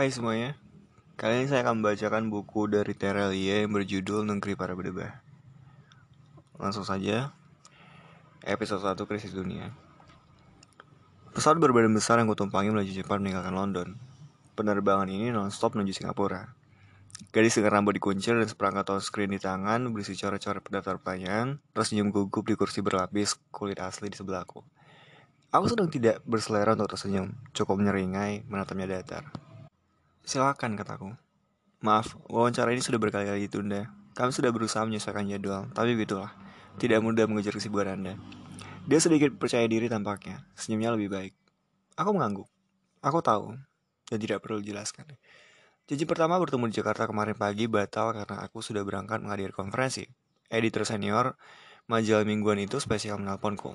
Hai semuanya, kali ini saya akan membacakan buku dari Terelia yang berjudul Negeri Para Berdebah. Langsung saja, episode 1 Krisis Dunia. Pesawat berbadan besar yang kutumpangi melaju cepat meninggalkan London. Penerbangan ini non-stop menuju Singapura. Gadis dengan rambut dikuncir dan seperangkat touchscreen di tangan berisi coret-coret pendaftar pertanyaan, tersenyum gugup di kursi berlapis kulit asli di sebelahku. Aku sedang tidak berselera untuk tersenyum, cukup menyeringai, menatapnya datar. Silakan, kataku. Maaf, wawancara ini sudah berkali-kali ditunda. Kami sudah berusaha menyesuaikan jadwal, tapi begitulah. Tidak mudah mengejar kesibukan Anda. Dia sedikit percaya diri tampaknya. Senyumnya lebih baik. Aku mengangguk. Aku tahu, dan tidak perlu dijelaskan. Janji pertama bertemu di Jakarta kemarin pagi batal karena aku sudah berangkat menghadiri konferensi. Editor senior majalah mingguan itu spesial menelponku.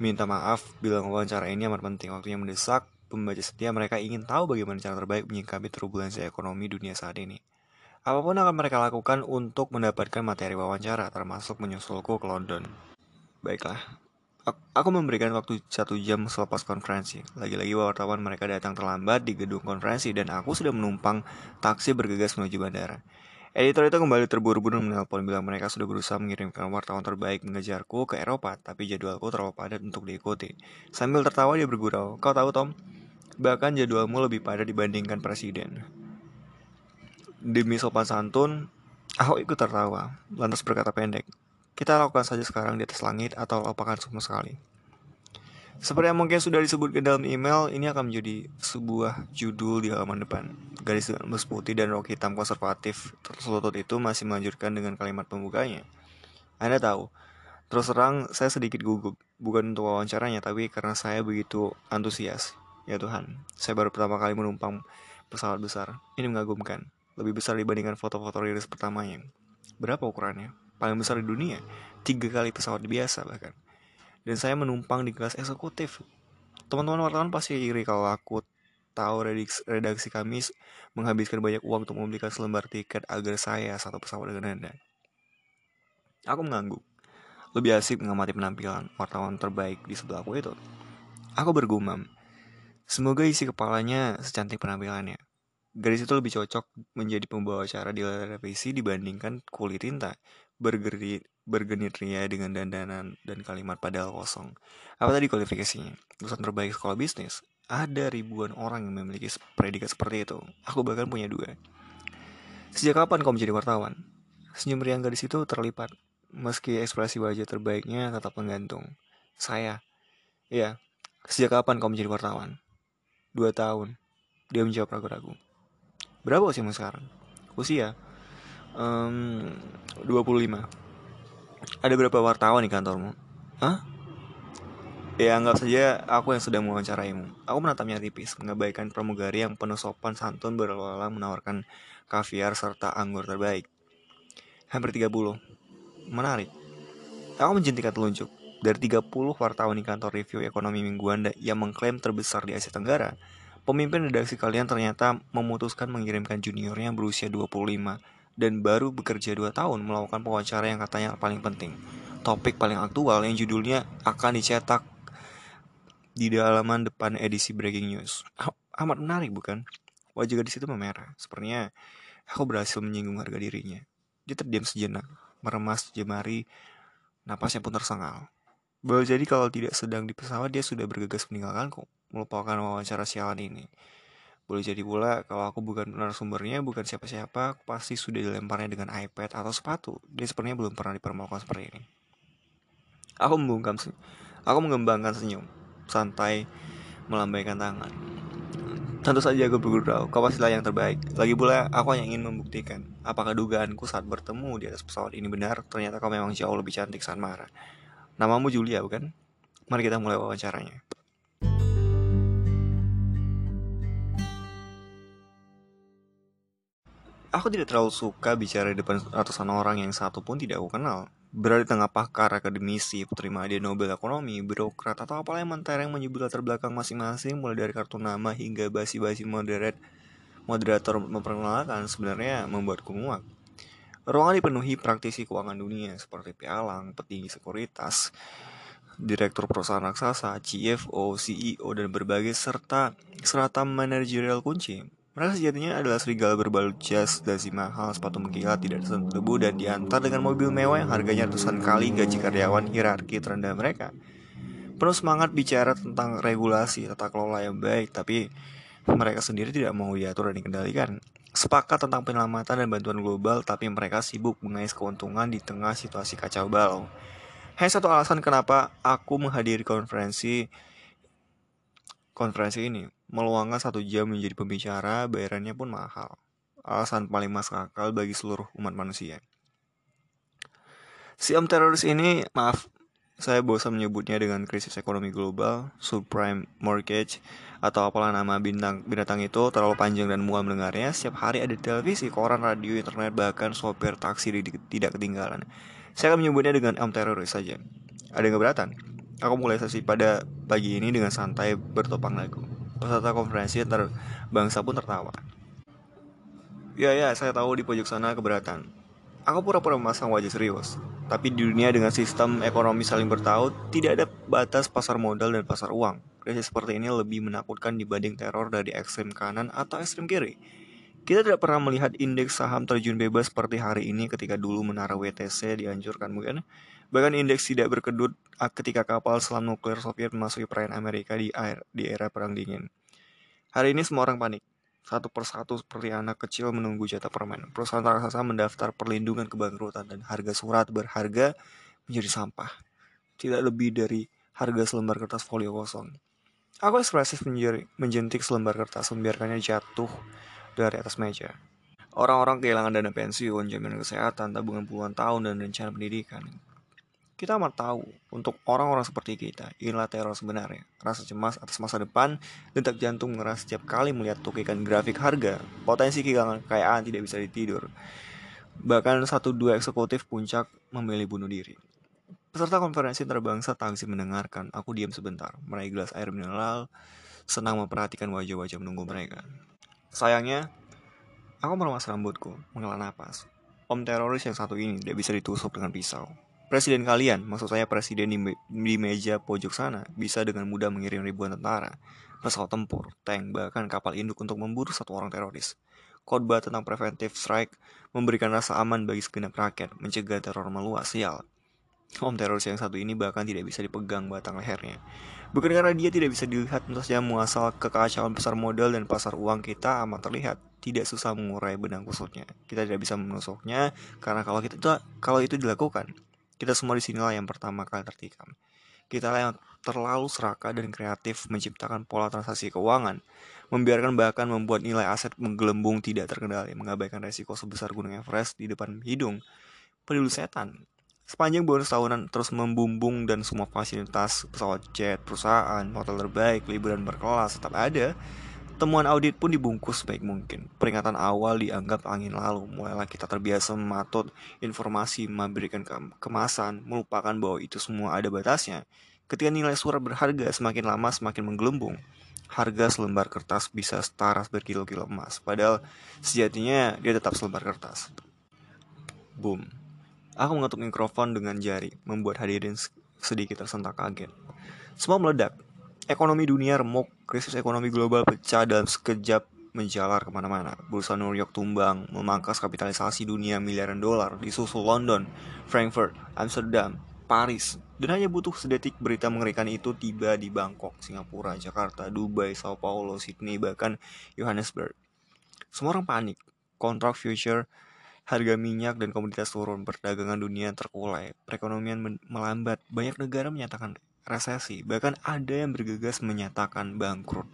Minta maaf, bilang wawancara ini amat penting, waktunya mendesak, pembaca setia mereka ingin tahu bagaimana cara terbaik menyikapi turbulensi ekonomi dunia saat ini. Apa pun akan mereka lakukan untuk mendapatkan materi wawancara, termasuk menyusulku ke London. Baiklah, aku memberikan waktu satu jam selepas konferensi. Lagi-lagi wartawan mereka datang terlambat di gedung konferensi dan aku sudah menumpang taksi bergegas menuju bandara. Editor itu kembali terburu-buru menelpon bilang mereka sudah berusaha mengirimkan wartawan terbaik mengejarku ke Eropa, tapi jadwalku terlalu padat untuk diikuti. Sambil tertawa dia bergurau, kau tahu Tom, Bahkan jadwalmu lebih padat dibandingkan presiden. Demi sopan santun, Ahok ikut tertawa, lantas berkata pendek. Kita lakukan saja sekarang di atas langit atau lupakan semua sekali. Seperti yang mungkin sudah disebutkan dalam email, ini akan menjadi sebuah judul di halaman depan. Garis dengan bus putih dan rok hitam konservatif terselutut itu masih melanjutkan dengan kalimat pembukanya. Anda tahu, terus terang saya sedikit gugup, bukan untuk wawancaranya, tapi karena saya begitu antusias. Ya Tuhan, saya baru pertama kali menumpang pesawat besar. Ini mengagumkan. Lebih besar dibandingkan foto-foto rilis pertamanya. Berapa ukurannya? Paling besar di dunia. Tiga kali pesawat biasa bahkan. Dan saya menumpang di kelas eksekutif. Teman-teman wartawan pasti iri kalau aku tahu redaksi, redaksi kami menghabiskan banyak uang untuk membelikan selembar tiket agar saya satu pesawat dengan Anda. Aku mengangguk. Lebih asik mengamati penampilan wartawan terbaik di sebelahku itu. Aku bergumam, Semoga isi kepalanya secantik penampilannya. Garis itu lebih cocok menjadi pembawa acara di televisi dibandingkan kulit tinta bergeri, bergenit ria dengan dandanan dan kalimat padahal kosong. Apa tadi kualifikasinya? Lulusan terbaik sekolah bisnis. Ada ribuan orang yang memiliki predikat seperti itu. Aku bahkan punya dua. Sejak kapan kau menjadi wartawan? Senyum riang gadis itu terlipat, meski ekspresi wajah terbaiknya tetap menggantung. Saya, ya, sejak kapan kau menjadi wartawan? Dua tahun. Dia menjawab ragu-ragu. Berapa usiamu sekarang? Usia? Um, 25. Ada berapa wartawan di kantormu? Hah? Ya anggap saja aku yang sedang mewawancaraimu. Aku menatapnya tipis, mengabaikan pramugari yang penuh sopan santun berlalang menawarkan kaviar serta anggur terbaik. Hampir 30. Menarik. Aku menjentikan telunjuk dari 30 wartawan di kantor review ekonomi mingguan yang mengklaim terbesar di Asia Tenggara, pemimpin redaksi kalian ternyata memutuskan mengirimkan juniornya berusia 25 dan baru bekerja 2 tahun melakukan wawancara yang katanya paling penting. Topik paling aktual yang judulnya akan dicetak di halaman depan edisi Breaking News. Amat menarik bukan? Wajah gadis itu memerah. Sepertinya aku berhasil menyinggung harga dirinya. Dia terdiam sejenak, meremas jemari, napasnya pun tersengal. Boleh jadi kalau tidak sedang di pesawat dia sudah bergegas meninggalkanku, melupakan wawancara sialan ini. Boleh jadi pula kalau aku bukan narasumbernya, bukan siapa-siapa, aku pasti sudah dilemparnya dengan iPad atau sepatu. Dia sepertinya belum pernah dipermalukan seperti ini. Aku membungkam Aku mengembangkan senyum, santai melambaikan tangan. Tentu saja aku bergurau, kau pastilah yang terbaik. Lagi pula, aku hanya ingin membuktikan apakah dugaanku saat bertemu di atas pesawat ini benar. Ternyata kau memang jauh lebih cantik saat marah. Namamu Julia bukan? Mari kita mulai wawancaranya. Aku tidak terlalu suka bicara di depan ratusan orang yang satu pun tidak aku kenal. Berada di tengah pakar, akademisi, penerima hadiah Nobel Ekonomi, birokrat, atau apalah yang mentereng menyebut latar belakang masing-masing mulai dari kartu nama hingga basi-basi moderat moderator memperkenalkan sebenarnya membuatku muak. Ruangan dipenuhi praktisi keuangan dunia seperti pialang, petinggi sekuritas, direktur perusahaan raksasa, CFO, CEO, dan berbagai serta serata manajerial kunci. Mereka sejatinya adalah serigala berbalut jas, dasi mahal, sepatu mengkilat, tidak tersentuh dan diantar dengan mobil mewah yang harganya ratusan kali gaji karyawan hierarki terendah mereka. Penuh semangat bicara tentang regulasi tata kelola yang baik, tapi mereka sendiri tidak mau diatur dan dikendalikan. Sepakat tentang penyelamatan dan bantuan global, tapi mereka sibuk mengais keuntungan di tengah situasi kacau balau. Hanya satu alasan kenapa aku menghadiri konferensi konferensi ini meluangkan satu jam menjadi pembicara, bayarannya pun mahal. Alasan paling masuk akal bagi seluruh umat manusia. Si om teroris ini, maaf, saya bosan menyebutnya dengan krisis ekonomi global, subprime mortgage, atau apalah nama bintang binatang itu terlalu panjang dan mual mendengarnya. Setiap hari ada televisi, koran, radio, internet, bahkan sopir taksi tidak ketinggalan. Saya akan menyebutnya dengan om teroris saja. Ada yang keberatan? Aku mulai sesi pada pagi ini dengan santai bertopang lagu. Peserta konferensi antar bangsa pun tertawa. Ya ya, saya tahu di pojok sana keberatan. Aku pura-pura memasang wajah serius. Tapi di dunia dengan sistem ekonomi saling bertaut, tidak ada batas pasar modal dan pasar uang. Krisis seperti ini lebih menakutkan dibanding teror dari ekstrem kanan atau ekstrem kiri. Kita tidak pernah melihat indeks saham terjun bebas seperti hari ini ketika dulu menara WTC dihancurkan mungkin. Bahkan indeks tidak berkedut ketika kapal selam nuklir Soviet memasuki perairan Amerika di, air, di era Perang Dingin. Hari ini semua orang panik. Satu persatu seperti anak kecil menunggu jatah permen. Perusahaan raksasa mendaftar perlindungan kebangkrutan dan harga surat berharga menjadi sampah. Tidak lebih dari harga selembar kertas folio kosong. Aku ekspresif menjentik selembar kertas, membiarkannya jatuh dari atas meja. Orang-orang kehilangan dana pensiun, jaminan kesehatan, tabungan puluhan tahun, dan rencana pendidikan. Kita amat tahu, untuk orang-orang seperti kita, inilah teror sebenarnya. Rasa cemas atas masa depan, detak jantung mengeras setiap kali melihat tukikan grafik harga, potensi kehilangan kekayaan tidak bisa ditidur. Bahkan satu dua eksekutif puncak memilih bunuh diri. Peserta konferensi terbangsa tangsi mendengarkan, aku diam sebentar, meraih gelas air mineral, senang memperhatikan wajah-wajah menunggu mereka. Sayangnya, aku melemas rambutku, menghela napas. Om teroris yang satu ini tidak bisa ditusuk dengan pisau. Presiden kalian, maksud saya presiden di, me di meja pojok sana, bisa dengan mudah mengirim ribuan tentara, pesawat tempur, tank, bahkan kapal induk untuk memburu satu orang teroris. Khotbah tentang preventive strike memberikan rasa aman bagi segenap rakyat, mencegah teror meluas, sial. Om teroris yang satu ini bahkan tidak bisa dipegang batang lehernya. Bukan karena dia tidak bisa dilihat saja muasal kekacauan besar modal dan pasar uang kita amat terlihat. Tidak susah mengurai benang kusutnya. Kita tidak bisa menusuknya karena kalau kita kalau itu dilakukan, kita semua di sinilah yang pertama kali tertikam. Kita lah yang terlalu serakah dan kreatif menciptakan pola transaksi keuangan, membiarkan bahkan membuat nilai aset menggelembung tidak terkendali, mengabaikan resiko sebesar gunung Everest di depan hidung. Peduli setan. Sepanjang bonus tahunan terus membumbung dan semua fasilitas pesawat jet, perusahaan, hotel terbaik, liburan berkelas tetap ada, Temuan audit pun dibungkus baik mungkin. Peringatan awal dianggap angin lalu. Mulailah kita terbiasa mematut informasi, memberikan ke kemasan, melupakan bahwa itu semua ada batasnya. Ketika nilai surat berharga semakin lama semakin menggelembung, harga selembar kertas bisa setara berkilo-kilo emas. Padahal sejatinya dia tetap selembar kertas. Boom. Aku mengetuk mikrofon dengan jari, membuat hadirin sedikit tersentak kaget. Semua meledak, Ekonomi dunia remuk, krisis ekonomi global pecah dalam sekejap menjalar ke mana-mana. Bursa New York tumbang, memangkas kapitalisasi dunia miliaran dolar, disusul London, Frankfurt, Amsterdam, Paris. Dan hanya butuh sedetik berita mengerikan itu tiba di Bangkok, Singapura, Jakarta, Dubai, Sao Paulo, Sydney, bahkan Johannesburg. Semua orang panik. Kontrak future, harga minyak dan komoditas turun, perdagangan dunia terkulai, perekonomian melambat. Banyak negara menyatakan resesi, bahkan ada yang bergegas menyatakan bangkrut,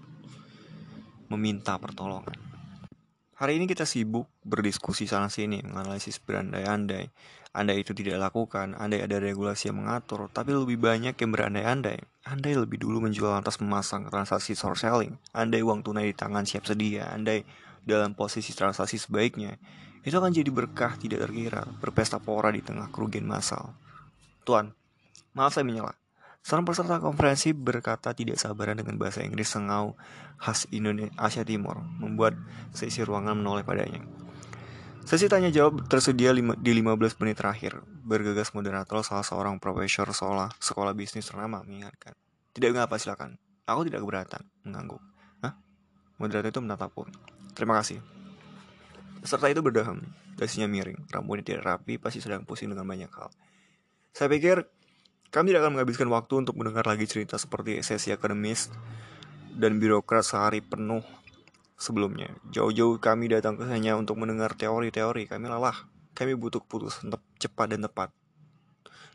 meminta pertolongan. Hari ini kita sibuk berdiskusi sana-sini, menganalisis berandai-andai. Andai itu tidak lakukan, andai ada regulasi yang mengatur, tapi lebih banyak yang berandai-andai. Andai lebih dulu menjual lantas memasang transaksi short selling, andai uang tunai di tangan siap sedia, andai dalam posisi transaksi sebaiknya, itu akan jadi berkah tidak terkira, berpesta pora di tengah kerugian massal. Tuan, maaf saya menyela. Seorang peserta konferensi berkata tidak sabaran dengan bahasa Inggris sengau khas Indonesia Asia Timur, membuat sesi ruangan menoleh padanya. Sesi tanya jawab tersedia lima, di 15 menit terakhir. Bergegas moderator salah seorang profesor sekolah, sekolah bisnis ternama mengingatkan. Tidak mengapa silakan. Aku tidak keberatan, mengangguk. Hah? Moderator itu menatapku. Terima kasih. Peserta itu berdaham, dasinya miring, rambutnya tidak rapi, pasti sedang pusing dengan banyak hal. Saya pikir kami tidak akan menghabiskan waktu untuk mendengar lagi cerita seperti sesi akademis dan birokrat sehari penuh sebelumnya. Jauh-jauh kami datang ke hanya untuk mendengar teori-teori. Kami lelah. Kami butuh keputusan cepat dan tepat.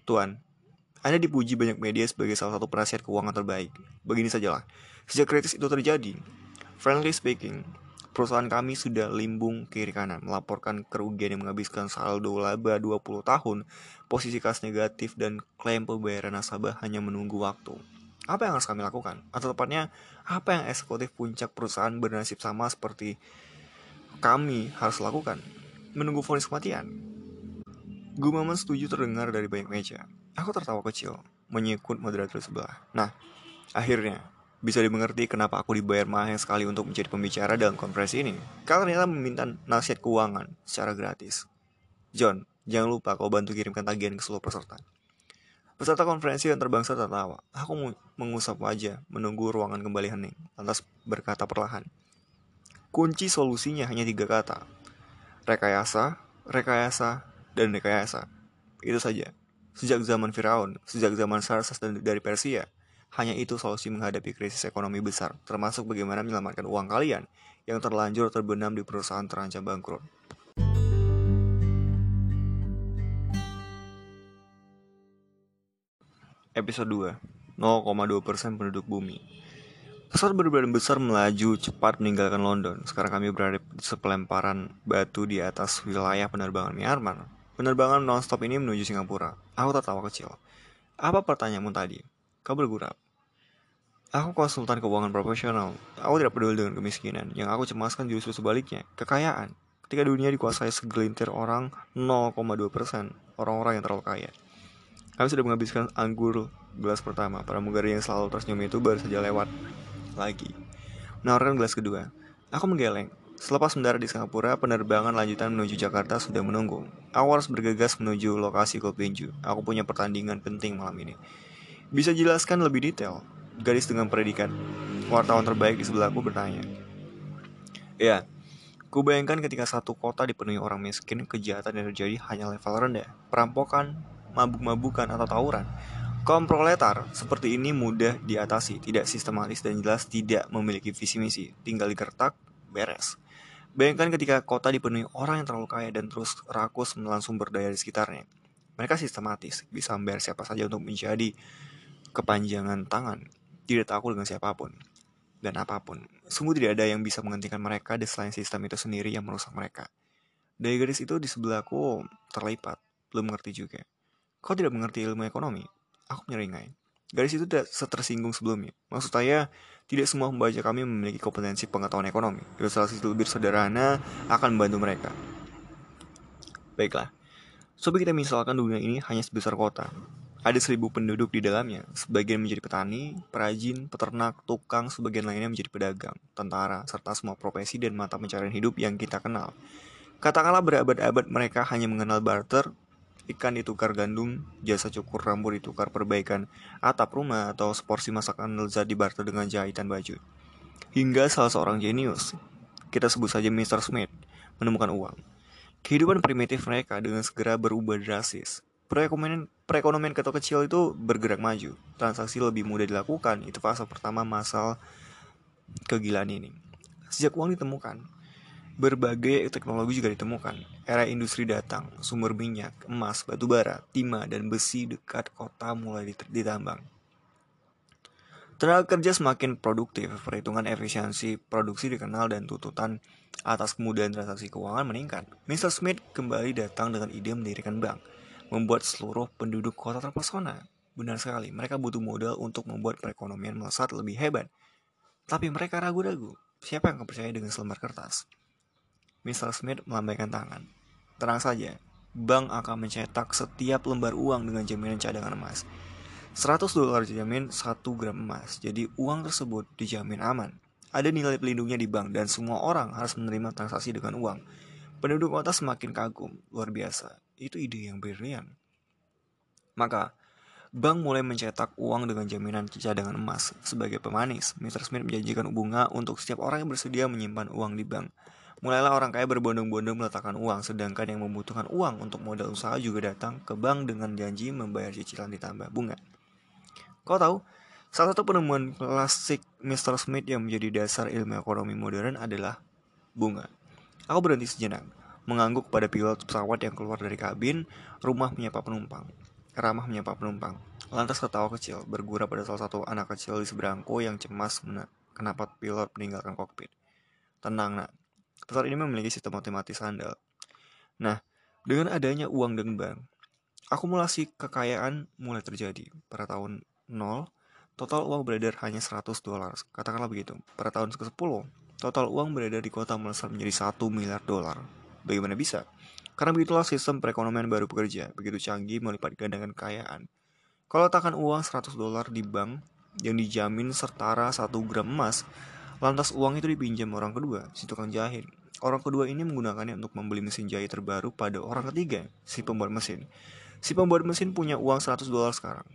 Tuan, Anda dipuji banyak media sebagai salah satu penasihat keuangan terbaik. Begini sajalah. Sejak kritis itu terjadi, friendly speaking, Perusahaan kami sudah limbung kiri kanan, melaporkan kerugian yang menghabiskan saldo laba 20 tahun, posisi kas negatif, dan klaim pembayaran nasabah hanya menunggu waktu. Apa yang harus kami lakukan? Atau tepatnya, apa yang eksekutif puncak perusahaan bernasib sama seperti kami harus lakukan? Menunggu vonis kematian. Gumaman setuju terdengar dari banyak meja. Aku tertawa kecil, menyikut moderator sebelah. Nah, akhirnya, bisa dimengerti kenapa aku dibayar mahal sekali untuk menjadi pembicara dalam konferensi ini. Kau ternyata meminta nasihat keuangan secara gratis. John, jangan lupa kau bantu kirimkan tagihan ke seluruh peserta. Peserta konferensi yang terbangsa tertawa. Aku mengusap wajah, menunggu ruangan kembali hening, lantas berkata perlahan. Kunci solusinya hanya tiga kata. Rekayasa, rekayasa, dan rekayasa. Itu saja. Sejak zaman Firaun, sejak zaman Sarses dan dari Persia, hanya itu solusi menghadapi krisis ekonomi besar, termasuk bagaimana menyelamatkan uang kalian yang terlanjur terbenam di perusahaan terancam bangkrut. Episode 2 0,2% penduduk bumi Pesawat berbadan besar melaju cepat meninggalkan London. Sekarang kami berada di sepelemparan batu di atas wilayah penerbangan Myanmar. Penerbangan non-stop ini menuju Singapura. Aku tertawa kecil. Apa pertanyaanmu tadi? Kau bergurau. Aku konsultan keuangan profesional. Aku tidak peduli dengan kemiskinan. Yang aku cemaskan justru sebaliknya, kekayaan. Ketika dunia dikuasai segelintir orang 0,2% orang-orang yang terlalu kaya. Kami sudah menghabiskan anggur gelas pertama. Para mugari yang selalu tersenyum itu baru saja lewat lagi. Menawarkan gelas kedua. Aku menggeleng. Selepas mendarat di Singapura, penerbangan lanjutan menuju Jakarta sudah menunggu. Aku harus bergegas menuju lokasi Kopinju. Aku punya pertandingan penting malam ini. Bisa jelaskan lebih detail? Gadis dengan predikat wartawan terbaik di sebelahku bertanya. Ya, ku bayangkan ketika satu kota dipenuhi orang miskin, kejahatan yang terjadi hanya level rendah, perampokan, mabuk-mabukan, atau tawuran. Kaum proletar seperti ini mudah diatasi, tidak sistematis dan jelas tidak memiliki visi misi, tinggal digertak, beres. Bayangkan ketika kota dipenuhi orang yang terlalu kaya dan terus rakus menelan sumber daya di sekitarnya. Mereka sistematis, bisa membayar siapa saja untuk menjadi kepanjangan tangan tidak takut dengan siapa pun dan apa pun. Sungguh tidak ada yang bisa menghentikan mereka di selain sistem itu sendiri yang merusak mereka. Dari gadis itu di sebelahku terlipat, belum mengerti juga. Kau tidak mengerti ilmu ekonomi? Aku menyeringai. Gadis itu tidak setersinggung sebelumnya. Maksud saya, tidak semua pembaca kami memiliki kompetensi pengetahuan ekonomi. Ilustrasi lebih sederhana akan membantu mereka. Baiklah, coba kita misalkan dunia ini hanya sebesar kota. Ada seribu penduduk di dalamnya, sebagian menjadi petani, perajin, peternak, tukang, sebagian lainnya menjadi pedagang, tentara, serta semua profesi dan mata pencarian hidup yang kita kenal. Katakanlah berabad-abad mereka hanya mengenal barter, ikan ditukar gandum, jasa cukur rambut ditukar perbaikan atap rumah atau seporsi masakan lezat dibarter dengan jahitan baju. Hingga salah seorang jenius, kita sebut saja Mr. Smith, menemukan uang. Kehidupan primitif mereka dengan segera berubah drastis perekonomian perekonomian kota kecil itu bergerak maju. Transaksi lebih mudah dilakukan. Itu fase pertama masal kegilaan ini. Sejak uang ditemukan, berbagai teknologi juga ditemukan. Era industri datang, sumber minyak, emas, batu bara, timah, dan besi dekat kota mulai ditambang. Tenaga kerja semakin produktif, perhitungan efisiensi produksi dikenal dan tuntutan atas kemudahan transaksi keuangan meningkat. Mr. Smith kembali datang dengan ide mendirikan bank membuat seluruh penduduk kota terpesona. Benar sekali, mereka butuh modal untuk membuat perekonomian melesat lebih hebat. Tapi mereka ragu-ragu, siapa yang percaya dengan selembar kertas? Mr. Smith melambaikan tangan. Tenang saja, bank akan mencetak setiap lembar uang dengan jaminan cadangan emas. 100 dolar dijamin 1 gram emas, jadi uang tersebut dijamin aman. Ada nilai pelindungnya di bank dan semua orang harus menerima transaksi dengan uang. Penduduk kota semakin kagum, luar biasa. Itu ide yang brilian. Maka, Bank mulai mencetak uang dengan jaminan cadangan emas. Sebagai pemanis, Mr. Smith menjanjikan bunga untuk setiap orang yang bersedia menyimpan uang di bank. Mulailah orang kaya berbondong-bondong meletakkan uang, sedangkan yang membutuhkan uang untuk modal usaha juga datang ke bank dengan janji membayar cicilan ditambah bunga. Kau tahu, salah satu penemuan klasik Mr. Smith yang menjadi dasar ilmu ekonomi modern adalah bunga. Aku berhenti sejenak, mengangguk pada pilot pesawat yang keluar dari kabin, rumah menyapa penumpang ramah menyapa penumpang. Lantas ketawa kecil bergura pada salah satu anak kecil di seberangku yang cemas kenapa pilot meninggalkan kokpit. Tenang nak, pesawat ini memiliki sistem matematis handal. Nah, dengan adanya uang dan bank, akumulasi kekayaan mulai terjadi. Pada tahun 0, total uang beredar hanya 100 dolar. Katakanlah begitu. Pada tahun ke-10, total uang beredar di kota melesat menjadi 1 miliar dolar. Bagaimana bisa? Karena begitulah sistem perekonomian baru bekerja, begitu canggih melipat gandakan kekayaan. Kalau letakkan uang 100 dolar di bank yang dijamin setara 1 gram emas, lantas uang itu dipinjam orang kedua, si tukang jahit. Orang kedua ini menggunakannya untuk membeli mesin jahit terbaru pada orang ketiga, si pembuat mesin. Si pembuat mesin punya uang 100 dolar sekarang,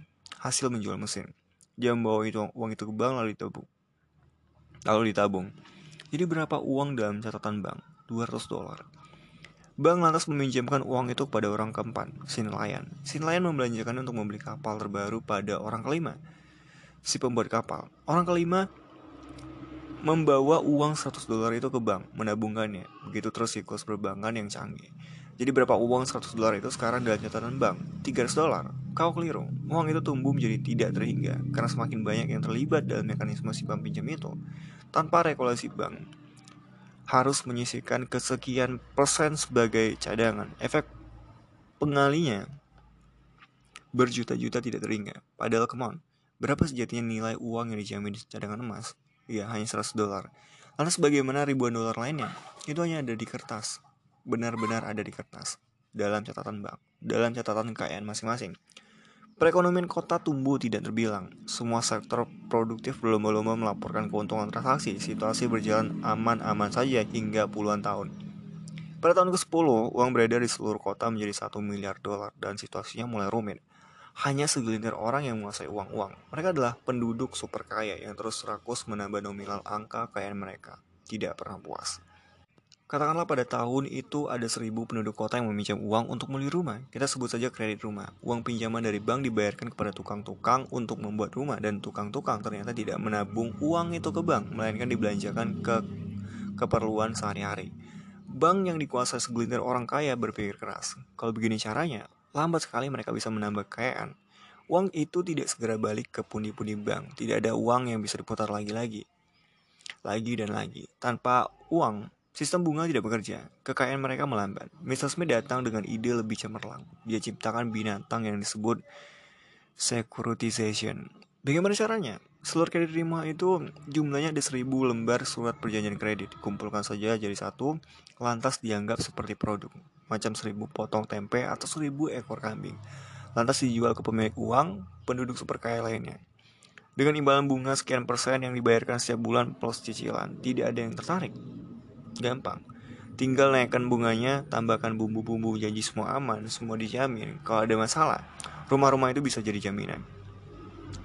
hasil menjual mesin. Dia membawa itu, uang itu ke bank lalu ditabung. Lalu ditabung. Jadi berapa uang dalam catatan bank? 200 dolar. Bank lantas meminjamkan uang itu kepada orang keempat, si nelayan. Si nelayan membelanjakannya untuk membeli kapal terbaru pada orang kelima, si pembuat kapal. Orang kelima membawa uang 100 dolar itu ke bank, menabungkannya. Begitu terus siklus perbankan yang canggih. Jadi berapa uang 100 dolar itu sekarang dalam catatan bank? 300 dolar. Kau keliru. Uang itu tumbuh menjadi tidak terhingga karena semakin banyak yang terlibat dalam mekanisme simpan pinjam itu. Tanpa regulasi bank, harus menyisihkan kesekian persen sebagai cadangan. Efek pengalinya berjuta-juta tidak terhingga. Padahal come on, berapa sejatinya nilai uang yang dijamin di cadangan emas? Ya, hanya 100 dolar. Lantas bagaimana ribuan dolar lainnya? Itu hanya ada di kertas. Benar-benar ada di kertas. Dalam catatan bank. Dalam catatan kekayaan masing-masing. Perekonomian kota tumbuh tidak terbilang. Semua sektor produktif berlomba-lomba melaporkan keuntungan transaksi. Situasi berjalan aman-aman saja hingga puluhan tahun. Pada tahun ke-10, uang beredar di seluruh kota menjadi 1 miliar dolar dan situasinya mulai rumit. Hanya segelintir orang yang menguasai uang-uang. Mereka adalah penduduk super kaya yang terus rakus menambah nominal angka kekayaan mereka. Tidak pernah puas. Katakanlah pada tahun itu ada seribu penduduk kota yang meminjam uang untuk membeli rumah. Kita sebut saja kredit rumah. Uang pinjaman dari bank dibayarkan kepada tukang-tukang untuk membuat rumah dan tukang-tukang ternyata tidak menabung uang itu ke bank, melainkan dibelanjakan ke keperluan sehari-hari. Bank yang dikuasai segelintir orang kaya berpikir keras. Kalau begini caranya, lambat sekali mereka bisa menambah kekayaan. Uang itu tidak segera balik ke pundi-pundi bank. Tidak ada uang yang bisa diputar lagi-lagi. Lagi dan lagi. Tanpa uang, Sistem bunga tidak bekerja, kekayaan mereka melambat. Mr. Smith datang dengan ide lebih cemerlang. Dia ciptakan binatang yang disebut securitization. Bagaimana caranya? Seluruh kredit rumah itu jumlahnya ada seribu lembar surat perjanjian kredit. Kumpulkan saja jadi satu, lantas dianggap seperti produk. Macam seribu potong tempe atau seribu ekor kambing. Lantas dijual ke pemilik uang, penduduk super kaya lainnya. Dengan imbalan bunga sekian persen yang dibayarkan setiap bulan plus cicilan, tidak ada yang tertarik. Gampang. Tinggal naikkan bunganya, tambahkan bumbu-bumbu janji semua aman, semua dijamin. Kalau ada masalah, rumah-rumah itu bisa jadi jaminan.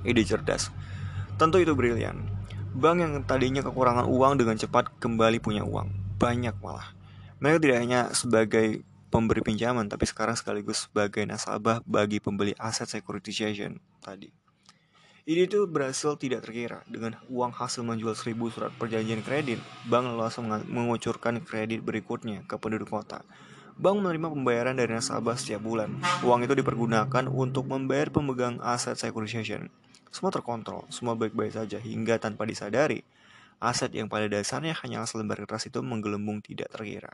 Ide cerdas. Tentu itu brilian. Bank yang tadinya kekurangan uang dengan cepat kembali punya uang. Banyak malah. Mereka tidak hanya sebagai pemberi pinjaman, tapi sekarang sekaligus sebagai nasabah bagi pembeli aset securitization tadi. Ini itu berhasil tidak terkira. Dengan uang hasil menjual seribu surat perjanjian kredit, bank langsung mengucurkan kredit berikutnya ke penduduk kota. Bank menerima pembayaran dari nasabah setiap bulan. Uang itu dipergunakan untuk membayar pemegang aset securitization. Semua terkontrol, semua baik-baik saja hingga tanpa disadari, aset yang pada dasarnya hanya selembar kertas itu menggelembung tidak terkira.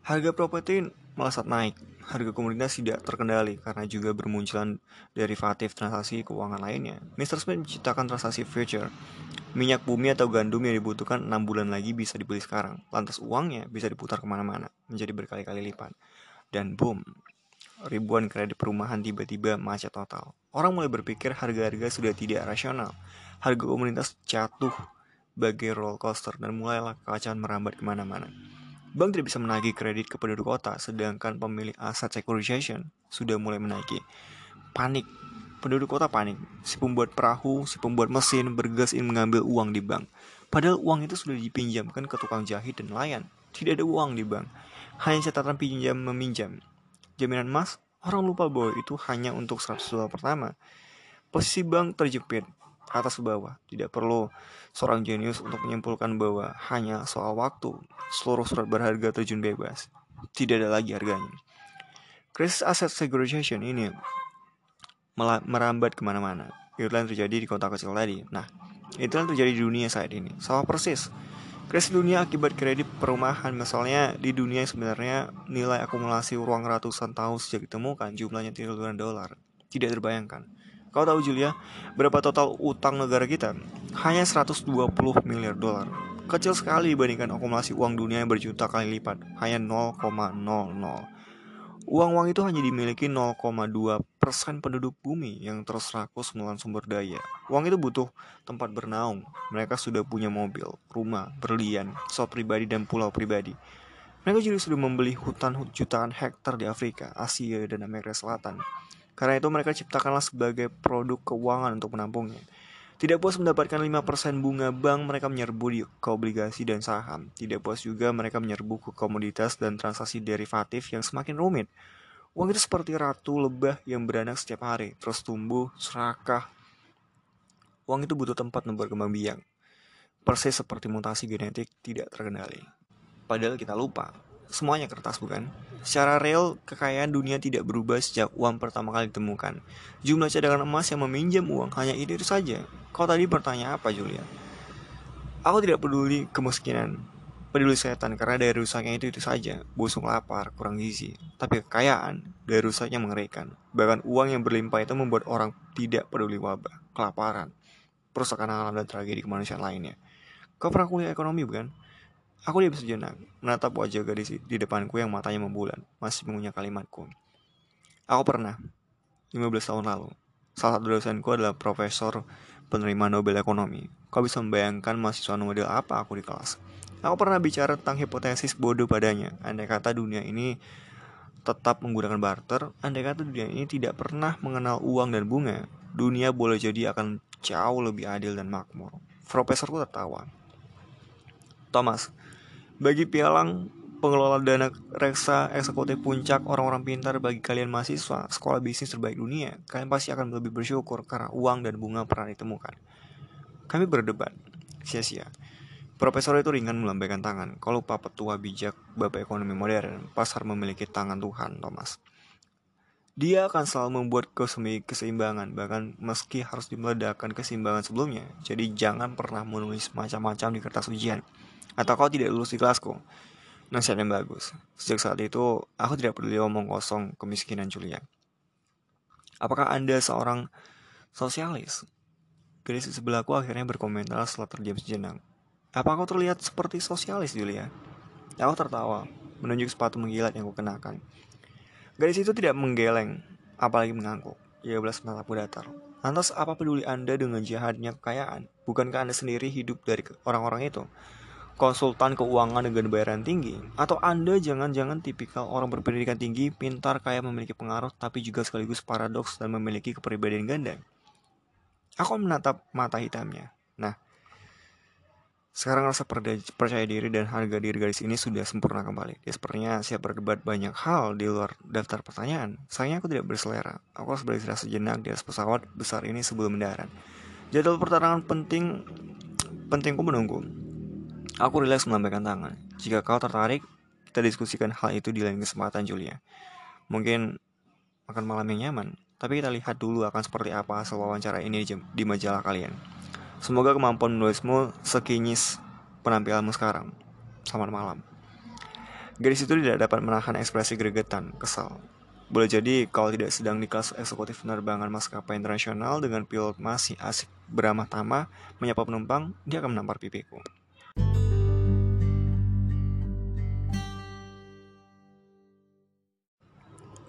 Harga properti melesat naik. Harga komoditas tidak terkendali karena juga bermunculan derivatif transaksi keuangan lainnya. Mr. Smith menciptakan transaksi future. Minyak bumi atau gandum yang dibutuhkan 6 bulan lagi bisa dibeli sekarang. Lantas uangnya bisa diputar ke mana-mana, menjadi berkali-kali lipat. Dan boom, ribuan kredit perumahan tiba-tiba macet total. Orang mulai berpikir harga-harga sudah tidak rasional. Harga komunitas jatuh bagai roller coaster dan mulailah kekacauan merambat ke mana-mana. Bank tidak bisa menagih kredit ke penduduk kota, sedangkan pemilik aset securitization sudah mulai menagih. Panik. penduduk kota panik. Si pembuat perahu, si pembuat mesin bergegas ingin mengambil uang di bank. Padahal uang itu sudah dipinjamkan ke tukang jahit dan nelayan. Tidak ada uang di bank. Hanya catatan pinjam meminjam. Jaminan emas, orang lupa bahwa itu hanya untuk 100 dolar pertama. Posisi bank terjepit atas ke bawah. Tidak perlu seorang jenius untuk menyimpulkan bahwa hanya soal waktu seluruh surat berharga terjun bebas. Tidak ada lagi harganya. Krisis aset securitization ini merambat ke mana-mana. Itu yang terjadi di kota kecil tadi. Nah, itu yang terjadi di dunia saat ini. Sama persis. Krisis dunia akibat kredit perumahan misalnya di dunia sebenarnya nilai akumulasi ruang ratusan tahun sejak ditemukan jumlahnya triliunan dolar. Tidak terbayangkan. Kau tahu Julia, berapa total utang negara kita? Hanya 120 miliar dolar. Kecil sekali dibandingkan akumulasi uang dunia yang berjuta kali lipat, hanya 0,00. Uang-uang itu hanya dimiliki 0,2 persen penduduk bumi yang terus rakus menelan sumber daya. Uang itu butuh tempat bernaung. Mereka sudah punya mobil, rumah, berlian, pesawat pribadi, dan pulau pribadi. Mereka juga sudah membeli hutan jutaan hektar di Afrika, Asia, dan Amerika Selatan. Karena itu mereka ciptakanlah sebagai produk keuangan untuk menampungnya. Tidak puas mendapatkan 5% bunga bank, mereka menyerbu di ke obligasi dan saham. Tidak puas juga mereka menyerbu ke komoditas dan transaksi derivatif yang semakin rumit. Uang itu seperti ratu lebah yang beranak setiap hari, terus tumbuh, serakah. Uang itu butuh tempat untuk berkembang biak. Persis seperti mutasi genetik tidak terkendali. Padahal kita lupa, semuanya kertas bukan? Secara real, kekayaan dunia tidak berubah sejak uang pertama kali ditemukan. Jumlah cadangan emas yang meminjam uang hanya itu, itu saja. Kau tadi bertanya apa, Julia? Aku tidak peduli kemiskinan, peduli setan karena dari rusaknya itu itu saja, busung lapar, kurang gizi. Tapi kekayaan dari rusaknya mengerikan. Bahkan uang yang berlimpah itu membuat orang tidak peduli wabah, kelaparan, perusakan alam dan tragedi kemanusiaan lainnya. Kau pernah kuliah ekonomi bukan? Aku diam sejenak, menatap wajah gadis di depanku yang matanya membulan, masih mengunyah kalimatku. Aku pernah, 15 tahun lalu, salah satu dosenku adalah profesor penerima Nobel Ekonomi. Kau bisa membayangkan mahasiswa model apa aku di kelas. Aku pernah bicara tentang hipotesis bodoh padanya. Andai kata dunia ini tetap menggunakan barter, andai kata dunia ini tidak pernah mengenal uang dan bunga, dunia boleh jadi akan jauh lebih adil dan makmur. Profesorku tertawa. Thomas, bagi pialang pengelola dana reksa eksekutif puncak orang-orang pintar bagi kalian mahasiswa sekolah bisnis terbaik dunia, kalian pasti akan lebih bersyukur karena uang dan bunga pernah ditemukan. Kami berdebat, sia-sia. Profesor itu ringan melambaikan tangan. Kalau lupa petua bijak bapak ekonomi modern, pasar memiliki tangan Tuhan, Thomas. Dia akan selalu membuat keseimbangan, bahkan meski harus dimeledakkan keseimbangan sebelumnya. Jadi jangan pernah menulis macam-macam di kertas ujian atau kau tidak lulus di kelasku. Nasihat yang bagus. Sejak saat itu, aku tidak peduli omong kosong kemiskinan Julia. Apakah Anda seorang sosialis? Gadis di sebelahku akhirnya berkomentar setelah terdiam sejenak. Apa kau terlihat seperti sosialis, Julia? Aku tertawa, menunjuk sepatu menggilat yang kukenakan. Gadis itu tidak menggeleng, apalagi mengangguk. Ia belas menatapku datar. Lantas apa peduli Anda dengan jahatnya kekayaan? Bukankah Anda sendiri hidup dari orang-orang itu? Konsultan keuangan dengan bayaran tinggi, atau Anda jangan-jangan tipikal orang berpendidikan tinggi, pintar, kaya, memiliki pengaruh, tapi juga sekaligus paradoks dan memiliki kepribadian ganda. Aku menatap mata hitamnya. Nah, sekarang rasa percaya diri dan harga diri gadis ini sudah sempurna kembali. Dia sepertinya siap berdebat banyak hal di luar daftar pertanyaan. Sayangnya aku tidak berselera. Aku harus beristirahat sejenak di atas pesawat besar ini sebelum mendarat. Jadwal pertarungan penting pentingku menunggu. Aku rileks melambaikan tangan. Jika kau tertarik, kita diskusikan hal itu di lain kesempatan, Julia. Mungkin akan malam yang nyaman, tapi kita lihat dulu akan seperti apa hasil wawancara ini di majalah kalian. Semoga kemampuan menulismu sekinyis penampilanmu sekarang. Selamat malam. Gadis itu tidak dapat menahan ekspresi gregetan, kesal. Boleh jadi kalau tidak sedang di kelas eksekutif penerbangan maskapai internasional dengan pilot masih asik beramah tamah menyapa penumpang, dia akan menampar pipiku.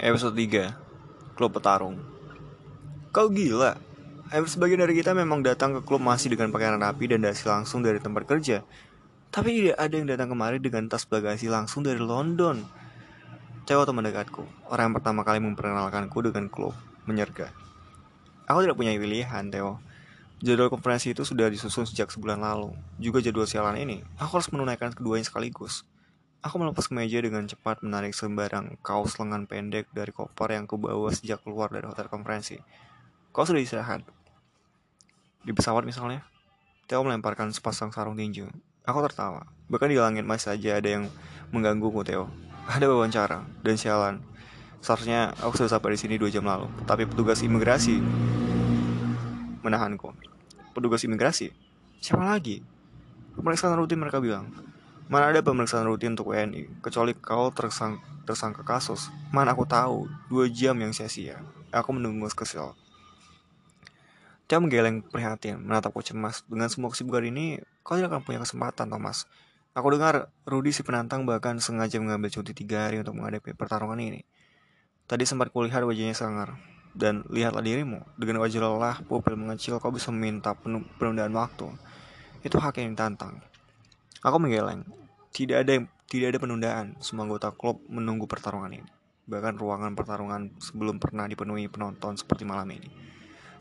Episode 3 Klub Petarung Kau gila Hampir sebagian dari kita memang datang ke klub masih dengan pakaian rapi dan dasi langsung dari tempat kerja Tapi tidak ada yang datang kemari dengan tas bagasi langsung dari London Cewek teman dekatku Orang yang pertama kali memperkenalkanku dengan klub Menyerga Aku tidak punya pilihan, Theo. Jadwal konferensi itu sudah disusun sejak sebulan lalu. Juga jadwal sialan ini, aku harus menunaikan keduanya sekaligus. Aku melepas kemeja dengan cepat menarik sembarang kaos lengan pendek dari koper yang kubawa sejak keluar dari hotel konferensi. Kau sudah istirahat? Di pesawat misalnya? Theo melemparkan sepasang sarung tinju. Aku tertawa. Bahkan di langit masih saja ada yang menggangguku, Theo. Ada wawancara dan sialan. Seharusnya aku sudah sampai di sini dua jam lalu, tapi petugas imigrasi menahanku. Petugas imigrasi? Siapa lagi? Pemeriksaan rutin mereka bilang. Mana ada pemeriksaan rutin untuk WNI, kecuali kau tersang tersangka kasus. Mana aku tahu, dua jam yang sia-sia. Aku menunggu kesel. Dia menggeleng prihatin, menatapku cemas. Dengan semua kesibukan ini, kau tidak akan punya kesempatan, Thomas. Aku dengar Rudy si penantang bahkan sengaja mengambil cuti tiga hari untuk menghadapi pertarungan ini. Tadi sempat kulihat wajahnya sangar. Dan lihatlah dirimu, dengan wajah lelah, pupil mengecil, kau bisa meminta penundaan waktu. Itu hak yang ditantang. Aku menggeleng. Tidak ada tidak ada penundaan. Semua anggota klub menunggu pertarungan ini. Bahkan ruangan pertarungan sebelum pernah dipenuhi penonton seperti malam ini.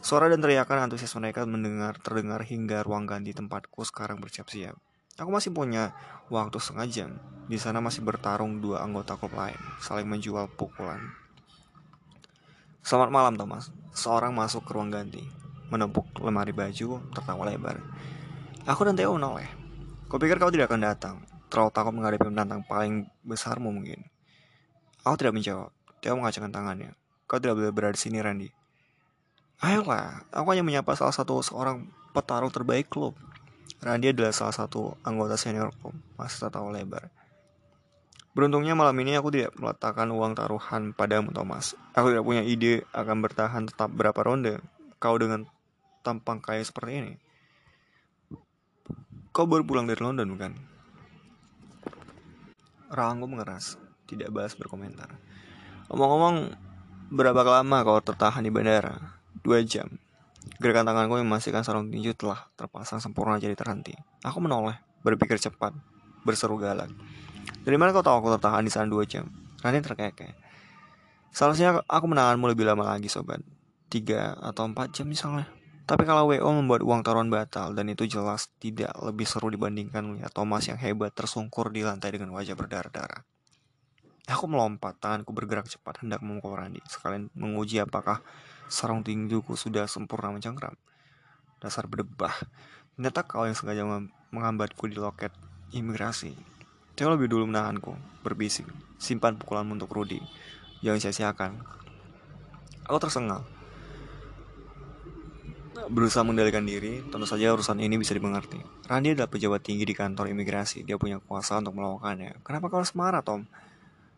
Suara dan teriakan antusias mereka mendengar terdengar hingga ruang ganti tempatku sekarang bersiap-siap. Aku masih punya waktu setengah jam. Di sana masih bertarung dua anggota klub lain, saling menjual pukulan. Selamat malam Thomas. Seorang masuk ke ruang ganti, menepuk lemari baju, tertawa lebar. Aku dan Theo menoleh. Kau pikir kau tidak akan datang, terlalu takut menghadapi penantang paling besarmu mungkin. Aku tidak menjawab. Theo mengacungkan tangannya. Kau tidak boleh berada di sini, Randy. Ayolah, aku hanya menyapa salah satu seorang petarung terbaik klub. Randy adalah salah satu anggota senior klub, masih tertawa lebar. Beruntungnya malam ini aku tidak meletakkan uang taruhan padamu Thomas. Aku tidak punya ide akan bertahan tetap berapa ronde. Kau dengan tampang kaya seperti ini. Kau baru pulang dari London bukan? Rahangku mengeras, tidak balas berkomentar. Omong-omong, berapa lama kau tertahan di bandara? Dua jam. Gerakan tanganku yang memastikan sarung tinju telah terpasang sempurna jadi terhenti. Aku menoleh, berpikir cepat, berseru galak. Dari mana kau tahu aku tertahan di sana dua jam? Rani terkekeh. Seharusnya aku menanganmu lebih lama lagi sobat. Tiga atau empat jam misalnya. Tapi kalau WO membuat uang taruhan batal dan itu jelas tidak lebih seru dibandingkan melihat Thomas yang hebat tersungkur di lantai dengan wajah berdarah-darah. Aku melompat, tanganku bergerak cepat hendak memukul Randi, sekalian menguji apakah sarung tinjuku sudah sempurna mencengkram. Dasar berdebah. Ternyata kau yang sengaja menghambatku di loket imigrasi. Theo lebih dulu menahanku, berbisik. Simpan pukulanmu untuk Rudy. Jangan sia-siakan. Aku tersengal. Berusaha mengendalikan diri, tentu saja urusan ini bisa dimengerti. Randy adalah pejabat tinggi di kantor imigrasi. Dia punya kuasa untuk melakukannya. Kenapa kau harus marah, Tom?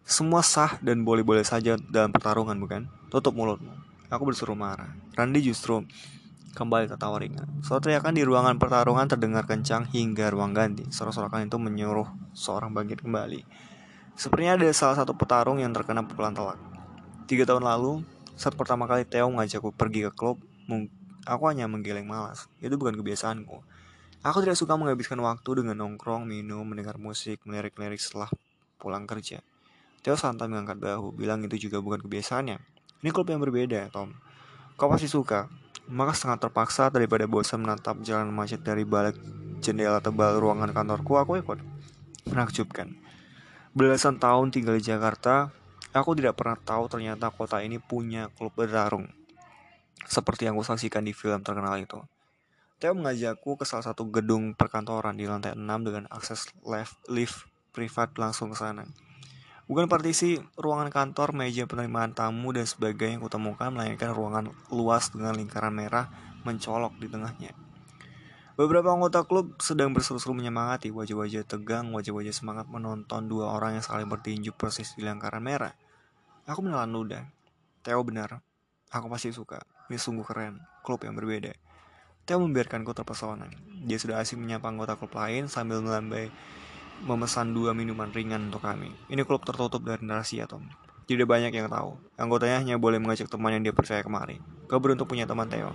Semua sah dan boleh-boleh saja dalam pertarungan, bukan? Tutup mulutmu. Aku bersuruh marah. Randy justru kembali tertawa ringan. Suara teriakan di ruangan pertarungan terdengar kencang hingga ruang ganti. Sorak-sorakan itu menyuruh seorang bangkit kembali. Sepertinya ada salah satu petarung yang terkena pukulan telak. Tiga tahun lalu, saat pertama kali Theo mengajakku pergi ke klub, aku hanya menggeleng malas. Itu bukan kebiasaanku. Aku tidak suka menghabiskan waktu dengan nongkrong, minum, mendengar musik, melirik-lirik setelah pulang kerja. Theo santai mengangkat bahu, bilang itu juga bukan kebiasaannya. Ini klub yang berbeda, Tom. Kau pasti suka. Maka sangat terpaksa daripada bosan menatap jalan macet dari balik jendela tebal ruangan kantorku, aku ikut. Menakjubkan. Belasan tahun tinggal di Jakarta, aku tidak pernah tahu ternyata kota ini punya klub bertarung. Seperti yang kusaksikan di film terkenal itu. Theo mengajakku ke salah satu gedung perkantoran di lantai 6 dengan akses lift, lift privat langsung ke sana. Bukan partisi ruangan kantor, meja penerimaan tamu, dan sebagainya yang kutemukan, melainkan ruangan luas dengan lingkaran merah mencolok di tengahnya. Beberapa anggota klub sedang berseru-seru menyemangati wajah-wajah tegang, wajah-wajah semangat menonton dua orang yang saling bertinju persis di lingkaran merah. Aku menelan ludah. Theo benar. Aku pasti suka. Ini sungguh keren. Klub yang berbeda. Theo membiarkanku terpesona. Dia sudah asik menyapa anggota klub lain sambil melambai memesan dua minuman ringan untuk kami. Ini klub tertutup dari rahasia, Tom. Tidak banyak yang tahu. Anggotanya hanya boleh mengajak teman yang dia percaya kemari. Kau beruntung punya teman Theo.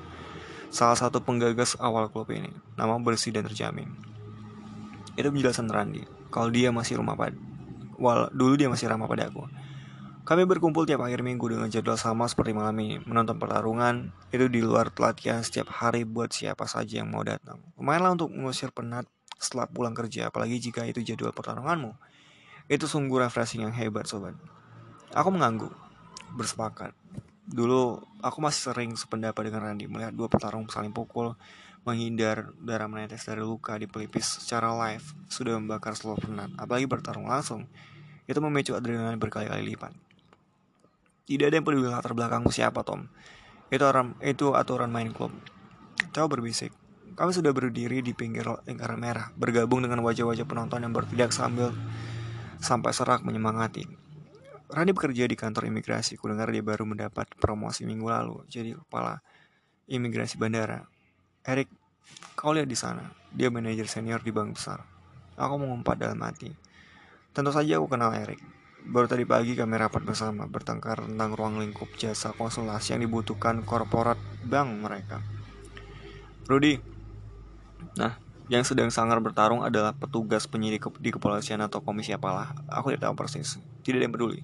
Salah satu penggagas awal klub ini. Nama bersih dan terjamin. Itu penjelasan Randy. Kalau dia masih rumah pad, Wal, dulu dia masih ramah pada aku. Kami berkumpul tiap akhir minggu dengan jadwal sama seperti malam ini. Menonton pertarungan itu di luar pelatihan setiap hari buat siapa saja yang mau datang. Lumayanlah untuk mengusir penat setelah pulang kerja, apalagi jika itu jadwal pertarunganmu. Itu sungguh refreshing yang hebat, sobat. Aku mengangguk, bersepakat. Dulu aku masih sering sependapat dengan Randy melihat dua petarung saling pukul, menghindar darah menetes dari luka di pelipis secara live sudah membakar seluruh penat, apalagi bertarung langsung. Itu memicu adrenalin berkali-kali lipat. Tidak ada yang peduli latar belakangmu siapa, Tom. Itu orang itu aturan main klub. Theo berbisik. Kami sudah berdiri di pinggir lingkaran merah, bergabung dengan wajah-wajah penonton yang bertindak sambil sampai serak menyemangati. Rani bekerja di kantor imigrasi. Kudengar dia baru mendapat promosi minggu lalu, jadi kepala imigrasi bandara. Erik, kau lihat di sana. Dia manajer senior di bank besar. Aku mengumpat dalam hati. Tentu saja aku kenal Erik. Baru tadi pagi kami rapat bersama bertengkar tentang ruang lingkup jasa konsultasi yang dibutuhkan korporat bank mereka. Rudy, nah yang sedang sangar bertarung adalah petugas penyidik di kepolisian atau komisi apalah. Aku tidak tahu persis. Tidak ada yang peduli.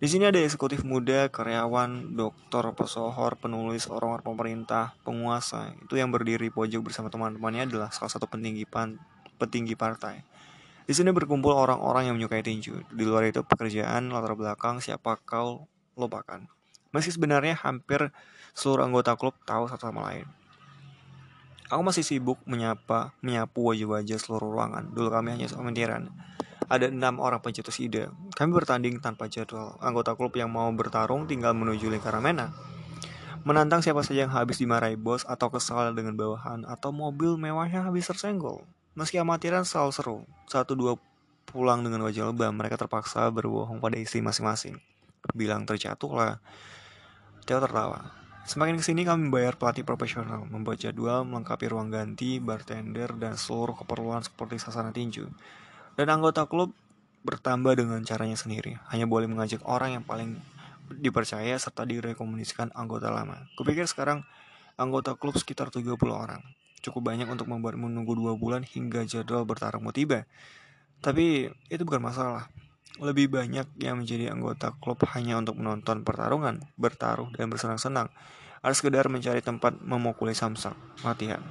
Di sini ada eksekutif muda, karyawan, dokter, pesohor, penulis, orang-orang pemerintah, penguasa. Itu yang berdiri pojok bersama teman-temannya adalah salah satu pan, petinggi partai. Di sini berkumpul orang-orang yang menyukai tinju. Di luar itu pekerjaan, latar belakang, siapa kau lupakan. Meski sebenarnya hampir seluruh anggota klub tahu satu sama lain. Aku masih sibuk menyapa, menyapu wajah-wajah seluruh ruangan. Dulu kami hanya semenitiran. Ada enam orang pencetus ide. Kami bertanding tanpa jadwal. Anggota klub yang mau bertarung tinggal menuju lingkaran mena. Menantang siapa saja yang habis dimarahi bos atau kesal dengan bawahan atau mobil mewahnya habis tersenggol. Meski amatiran selalu seru, satu dua pulang dengan wajah lebam, mereka terpaksa berbohong pada istri masing-masing. Bilang terjatuh lah. Theo tertawa. Semakin ke sini kami membayar pelatih profesional, membuat jadwal, melengkapi ruang ganti, bartender, dan seluruh keperluan seperti sasana tinju. Dan anggota klub bertambah dengan caranya sendiri. Hanya boleh mengajak orang yang paling dipercaya serta direkomendasikan anggota lama. Kupikir sekarang anggota klub sekitar 30 orang cukup banyak untuk membuat menunggu dua bulan hingga jadwal bertarung tiba. Tapi itu bukan masalah. Lebih banyak yang menjadi anggota klub hanya untuk menonton pertarungan, bertaruh, dan bersenang-senang. Harus sekedar mencari tempat memukuli samsak, latihan.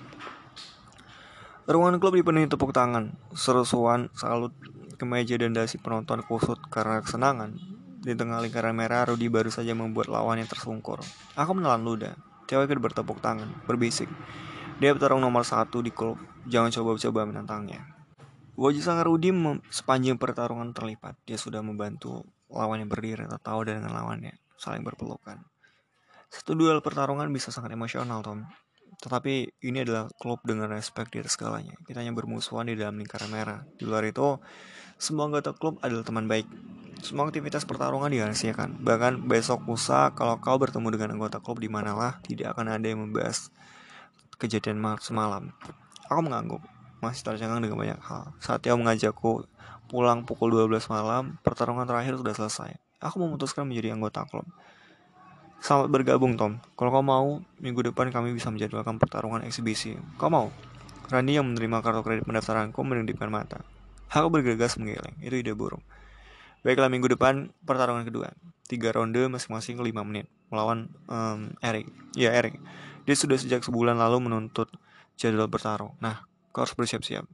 Ruangan klub dipenuhi tepuk tangan, serusuan, salut, kemeja dan dasi penonton kusut karena kesenangan. Di tengah lingkaran merah, Rudi baru saja membuat lawannya tersungkur. Aku menelan ludah. Cewek bertepuk tangan, berbisik. Dia petarung nomor satu di klub. Jangan coba-coba menantangnya. Wajah sang Rudi sepanjang pertarungan terlipat. Dia sudah membantu lawan yang berdiri tertawa dengan lawannya, saling berpelukan. Satu duel pertarungan bisa sangat emosional, Tom. Tetapi ini adalah klub dengan respect di atas segalanya. Kita hanya bermusuhan di dalam lingkaran merah. Di luar itu, semua anggota klub adalah teman baik. Semua aktivitas pertarungan dirahasiakan. Bahkan besok lusa, kalau kau bertemu dengan anggota klub di manalah, tidak akan ada yang membahas kejadian semalam. Aku mengangguk, masih tercengang dengan banyak hal. Saat dia mengajakku pulang pukul 12 malam, pertarungan terakhir sudah selesai. Aku memutuskan menjadi anggota klub. Selamat bergabung Tom. Kalau kau mau, minggu depan kami bisa menjadwalkan pertarungan eksibisi. Kau mau? Randy yang menerima kartu kredit pendaftaranku menundukkan mata. Aku bergegas menggeleng. Itu ide buruk. Baiklah minggu depan pertarungan kedua. Tiga ronde masing-masing 5 menit. Melawan um, Eric. Ya Eric. Dia sudah sejak sebulan lalu menuntut jadwal bertarung. Nah, kau harus bersiap-siap.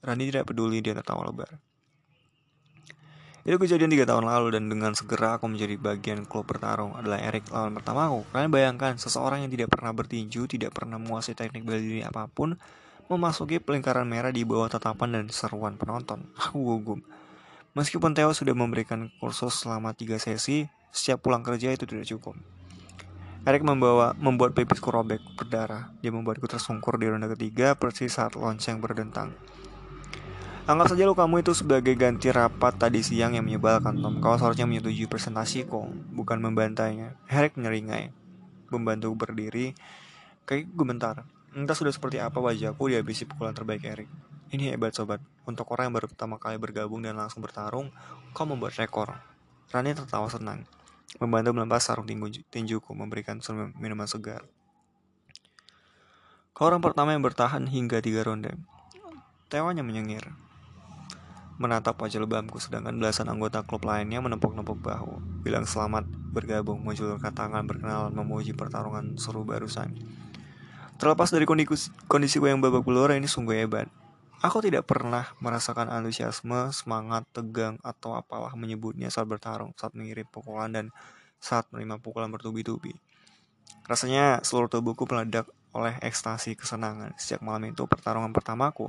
Rani tidak peduli dia tertawa lebar. Itu kejadian tiga tahun lalu dan dengan segera aku menjadi bagian klub bertarung adalah Eric lawan pertamaku. Kalian bayangkan seseorang yang tidak pernah bertinju, tidak pernah menguasai teknik bela diri apa pun, memasuki pelingkaran merah di bawah tatapan dan seruan penonton. Aku gugup. Meskipun Theo sudah memberikan kursus selama tiga sesi, setiap pulang kerja itu tidak cukup. Eric membawa membuat pipisku robek berdarah. Dia membuatku tersungkur di ronde ketiga persis saat lonceng berdentang. Anggap saja lukamu itu sebagai ganti rapat tadi siang yang menyebalkan Tom. Kau seharusnya menyetujui presentasiku, bukan membantainya. Eric menyeringai. Membantu berdiri. Kayak gemetar. Entah sudah seperti apa wajahku dihabisi pukulan terbaik Eric. Ini hebat sobat. Untuk orang yang baru pertama kali bergabung dan langsung bertarung, kau membuat rekor. Rani tertawa senang membantu melepas sarung tinju, tinjuku, memberikan minuman segar. Kau orang pertama yang bertahan hingga tiga ronde. Tewanya menyengir. menatap wajah lebamku sedangkan belasan anggota klub lainnya menepuk-nepuk bahu. Bilang selamat bergabung, menjulurkan tangan, berkenalan, memuji pertarungan seru barusan. Terlepas dari kondisi, kondisi gue yang babak belur ini sungguh hebat. Aku tidak pernah merasakan antusiasme, semangat, tegang, atau apalah menyebutnya saat bertarung, saat mengirim pukulan dan saat menerima pukulan bertubi-tubi. Rasanya seluruh tubuhku meledak oleh ekstasi kesenangan. Sejak malam itu pertarungan pertamaku,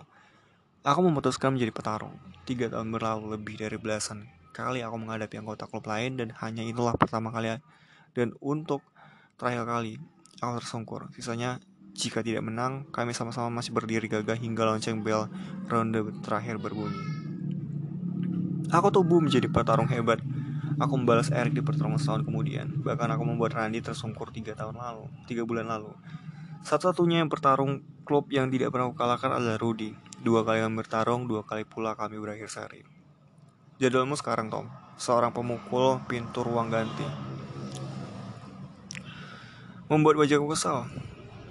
aku memutuskan menjadi petarung. Tiga tahun berlalu lebih dari belasan kali aku menghadapi anggota klub lain dan hanya itulah pertama kali dan untuk terakhir kali aku tersungkur. Sisanya jika tidak menang, kami sama-sama masih berdiri gagah hingga lonceng bel ronde terakhir berbunyi. Aku tubuh menjadi petarung hebat. Aku membalas Eric di pertarungan setahun kemudian. Bahkan aku membuat Randy tersungkur tiga tahun lalu, tiga bulan lalu. Satu-satunya yang bertarung klub yang tidak pernah kalahkan adalah Rudy. Dua kali kami bertarung, dua kali pula kami berakhir seri. Jadwalmu sekarang, Tom. Seorang pemukul pintu ruang ganti. Membuat wajahku kesal.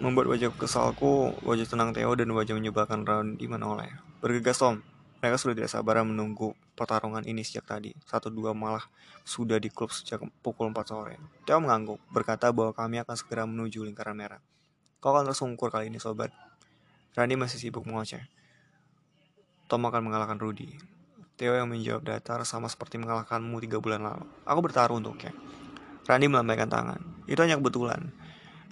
Membuat wajah kesalku, wajah tenang Theo dan wajah menyebalkan Randy menoleh. Bergegas Tom, mereka sudah tidak sabar menunggu pertarungan ini sejak tadi. Satu dua malah sudah di klub sejak pukul 4 sore. Theo mengangguk, berkata bahwa kami akan segera menuju lingkaran merah. Kau akan tersungkur kali ini, sobat. Randy masih sibuk mengoceh. Tom akan mengalahkan Rudy. Theo yang menjawab datar sama seperti mengalahkanmu tiga bulan lalu. Aku bertaruh untuknya. Randy melambaikan tangan. Itu hanya kebetulan.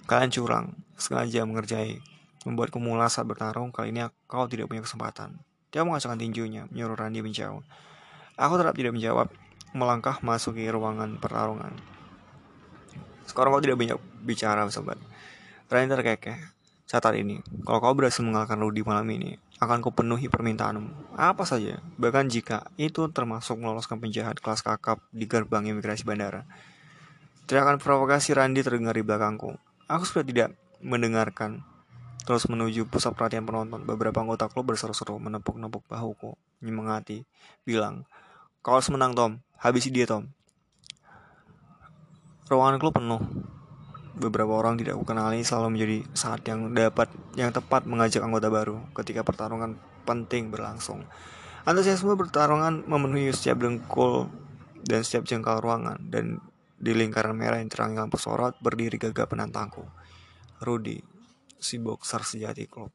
Kalian curang, sengaja mengerjai, membuatku mulas saat bertarung, kali ini kau tidak punya kesempatan. Dia mengacungkan tinjunya, menyuruh Randy menjauh. Aku tetap tidak menjawab, melangkah masuk ke ruangan pertarungan. Sekarang kau tidak banyak bicara, sobat. Randy terkekeh. Catat ini, kalau kau berhasil mengalahkan Rudy malam ini, akan kau penuhi permintaanmu. Apa saja, bahkan jika itu termasuk meloloskan penjahat kelas kakap di gerbang imigrasi bandara. Teriakan provokasi Randy terdengar di belakangku. Aku sudah tidak mendengarkan. Terus menuju pusat perhatian penonton, beberapa anggota klub berseru-seru menepuk-nepuk bahuku, menyemangati, bilang, Kau harus menang Tom, habisi dia Tom. Ruangan klub penuh. Beberapa orang tidak aku kenali selalu menjadi saat yang dapat yang tepat mengajak anggota baru ketika pertarungan penting berlangsung. Antusiasme pertarungan memenuhi setiap dengkul dan setiap jengkal ruangan dan di lingkaran merah yang terangi lampu sorot berdiri gagah penantangku. Rudy, si boxer sejati klub.